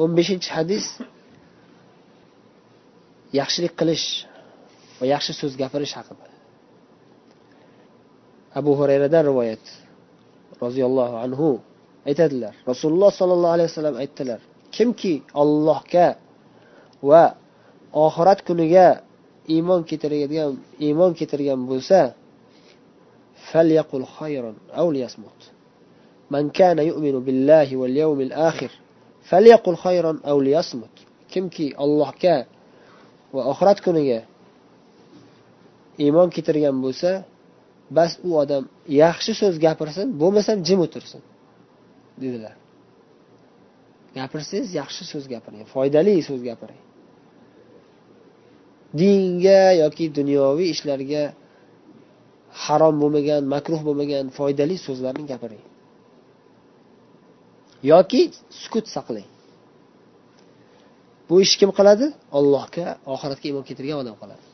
o'n beshinchi hadis yaxshilik qilish va yaxshi so'z gapirish haqida. Abu hurayradan rivoyat. Roziyallohu anhu aytadilar. Rasululloh sollallohu alayhi vasallam aytdilar kimki allohga va oxirat kuniga iymon keltiradigan iymon keltirgan bo'lsa falyaqul khayran aw liyasmut. Man kana yu'minu billahi wal yawmil akhir. Falyaqul khayran aw kimki allohga va oxirat kuniga iymon keltirgan bo'lsa bas u odam yaxshi so'z gapirsin bo'lmasam jim o'tirsin dedilar. Gapirsangiz yaxshi so'z gapiring foydali so'z gapiring. Dinga yoki dunyoviy ishlarga harom bo'lmagan makruh bo'lmagan foydali so'zlarni gapiring. Yoki sukut saqlang. Bu ishni kim qiladi? Allohga oxiratga iymon keltirgan odam qiladi.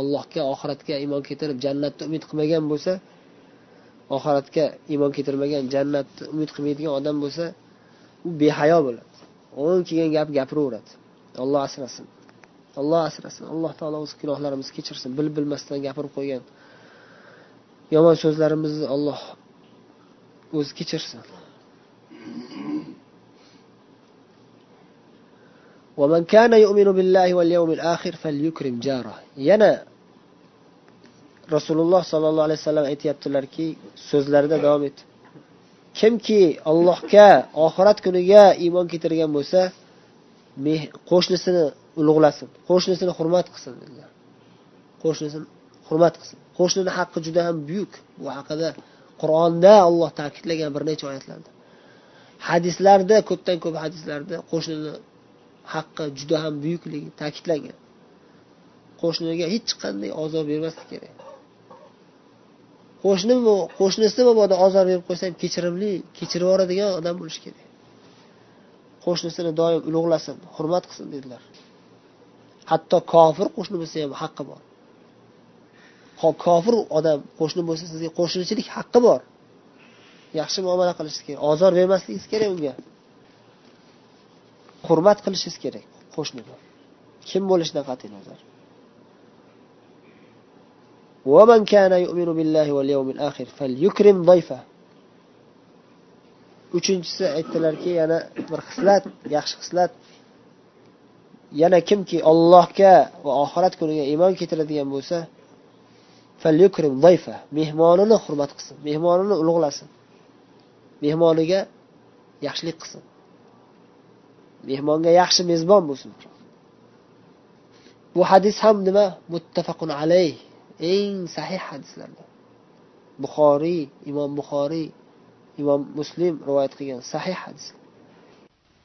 Allohga oxiratga iymon keltirib jannatni umid qilmagan bo'lsa oxiratga iymon keltirmagan jannatni umid qilmaydigan odam bo'lsa u behayo bo'ladi. O'n kelgan gap gapiraveradi. Olloh asrasin. Olloh asrasin. Alloh taolo o'z gunohlarimizni kechirsin. Bilib bilmasdan gapirib qo'ygan yomon so'zlarimizni olloh o'zi kechirsin. ومن كان يؤمن بالله واليوم الآخر فليكرم جاره yana rasululloh sollallohu alayhi vasallam aytyaptilarki so'zlarida davom etib kimki allohga oxirat kuniga iymon keltirgan bo'lsa qo'shnisini ulug'lasin qo'shnisini hurmat qilsin dedilar qo'shnisini hurmat qilsin qo'shnini haqqi juda ham buyuk bu haqida qur'onda olloh ta'kidlagan bir necha oyatlarda hadislarda ko'pdan ko'p hadislarda qo'shnini haqqi juda ham buyukligi ta'kidlangan qo'shniga hech qanday ozor bermaslik kerak. Qo'shni qo'shnisi mabodo ozor berib qo'ysa ham kechirimli kechirib yuboradigan odam bo'lishi kerak. Qo'shnisini doim ulug'lasin hurmat qilsin dedilar. Hatto kofir qo'shni bo'lsa ham haqqi bor. Kofir odam qo'shni bo'lsa sizga qo'shnichilik haqqi bor. Yaxshi muomala qilishingiz kerak ozor bermasligingiz kerak unga. hurmat qilishingiz kerak qo'shnini kim bo'lishidan qat'iy nazar ومن كان يؤمن بالله واليوم الآخر فليكرم ضيفه uchinchisi aytdilarki yana bir xislat yaxshi xislat yana kimki ollohga va oxirat kuniga iymon keltiradigan bo'lsa falyukrim dayfa mehmonini hurmat qilsin mehmonini ulug'lasin mehmoniga yaxshilik qilsin mehmonga yaxshi mezbon bo'lsin bu hadis ham nima muttafaqun alayh eng sahih hadislardan buxoriy imom buxoriy imom muslim rivoyat qilgan sahih hadis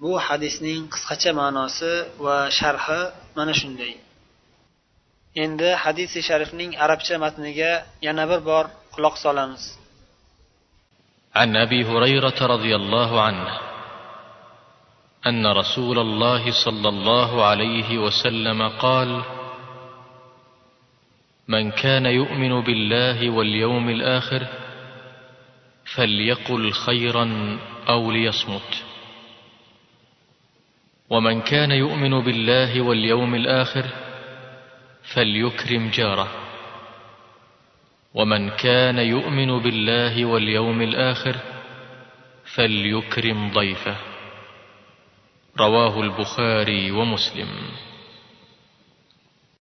bu hadisning qisqacha ma'nosi va sharhi mana shunday endi hadisi sharifning arabcha matniga yana bir bor quloq solamiz عن ابي هريره رضي الله عنه أن رسول الله صلى الله عليه وسلم قال من كان يؤمن بالله واليوم الآخر فليقل خيرا أو ليصمت. ومن كان يؤمن بالله واليوم الآخر فليكرم جاره. ومن كان يؤمن بالله واليوم الآخر فليكرم ضيفه. رواه البخاري ومسلم.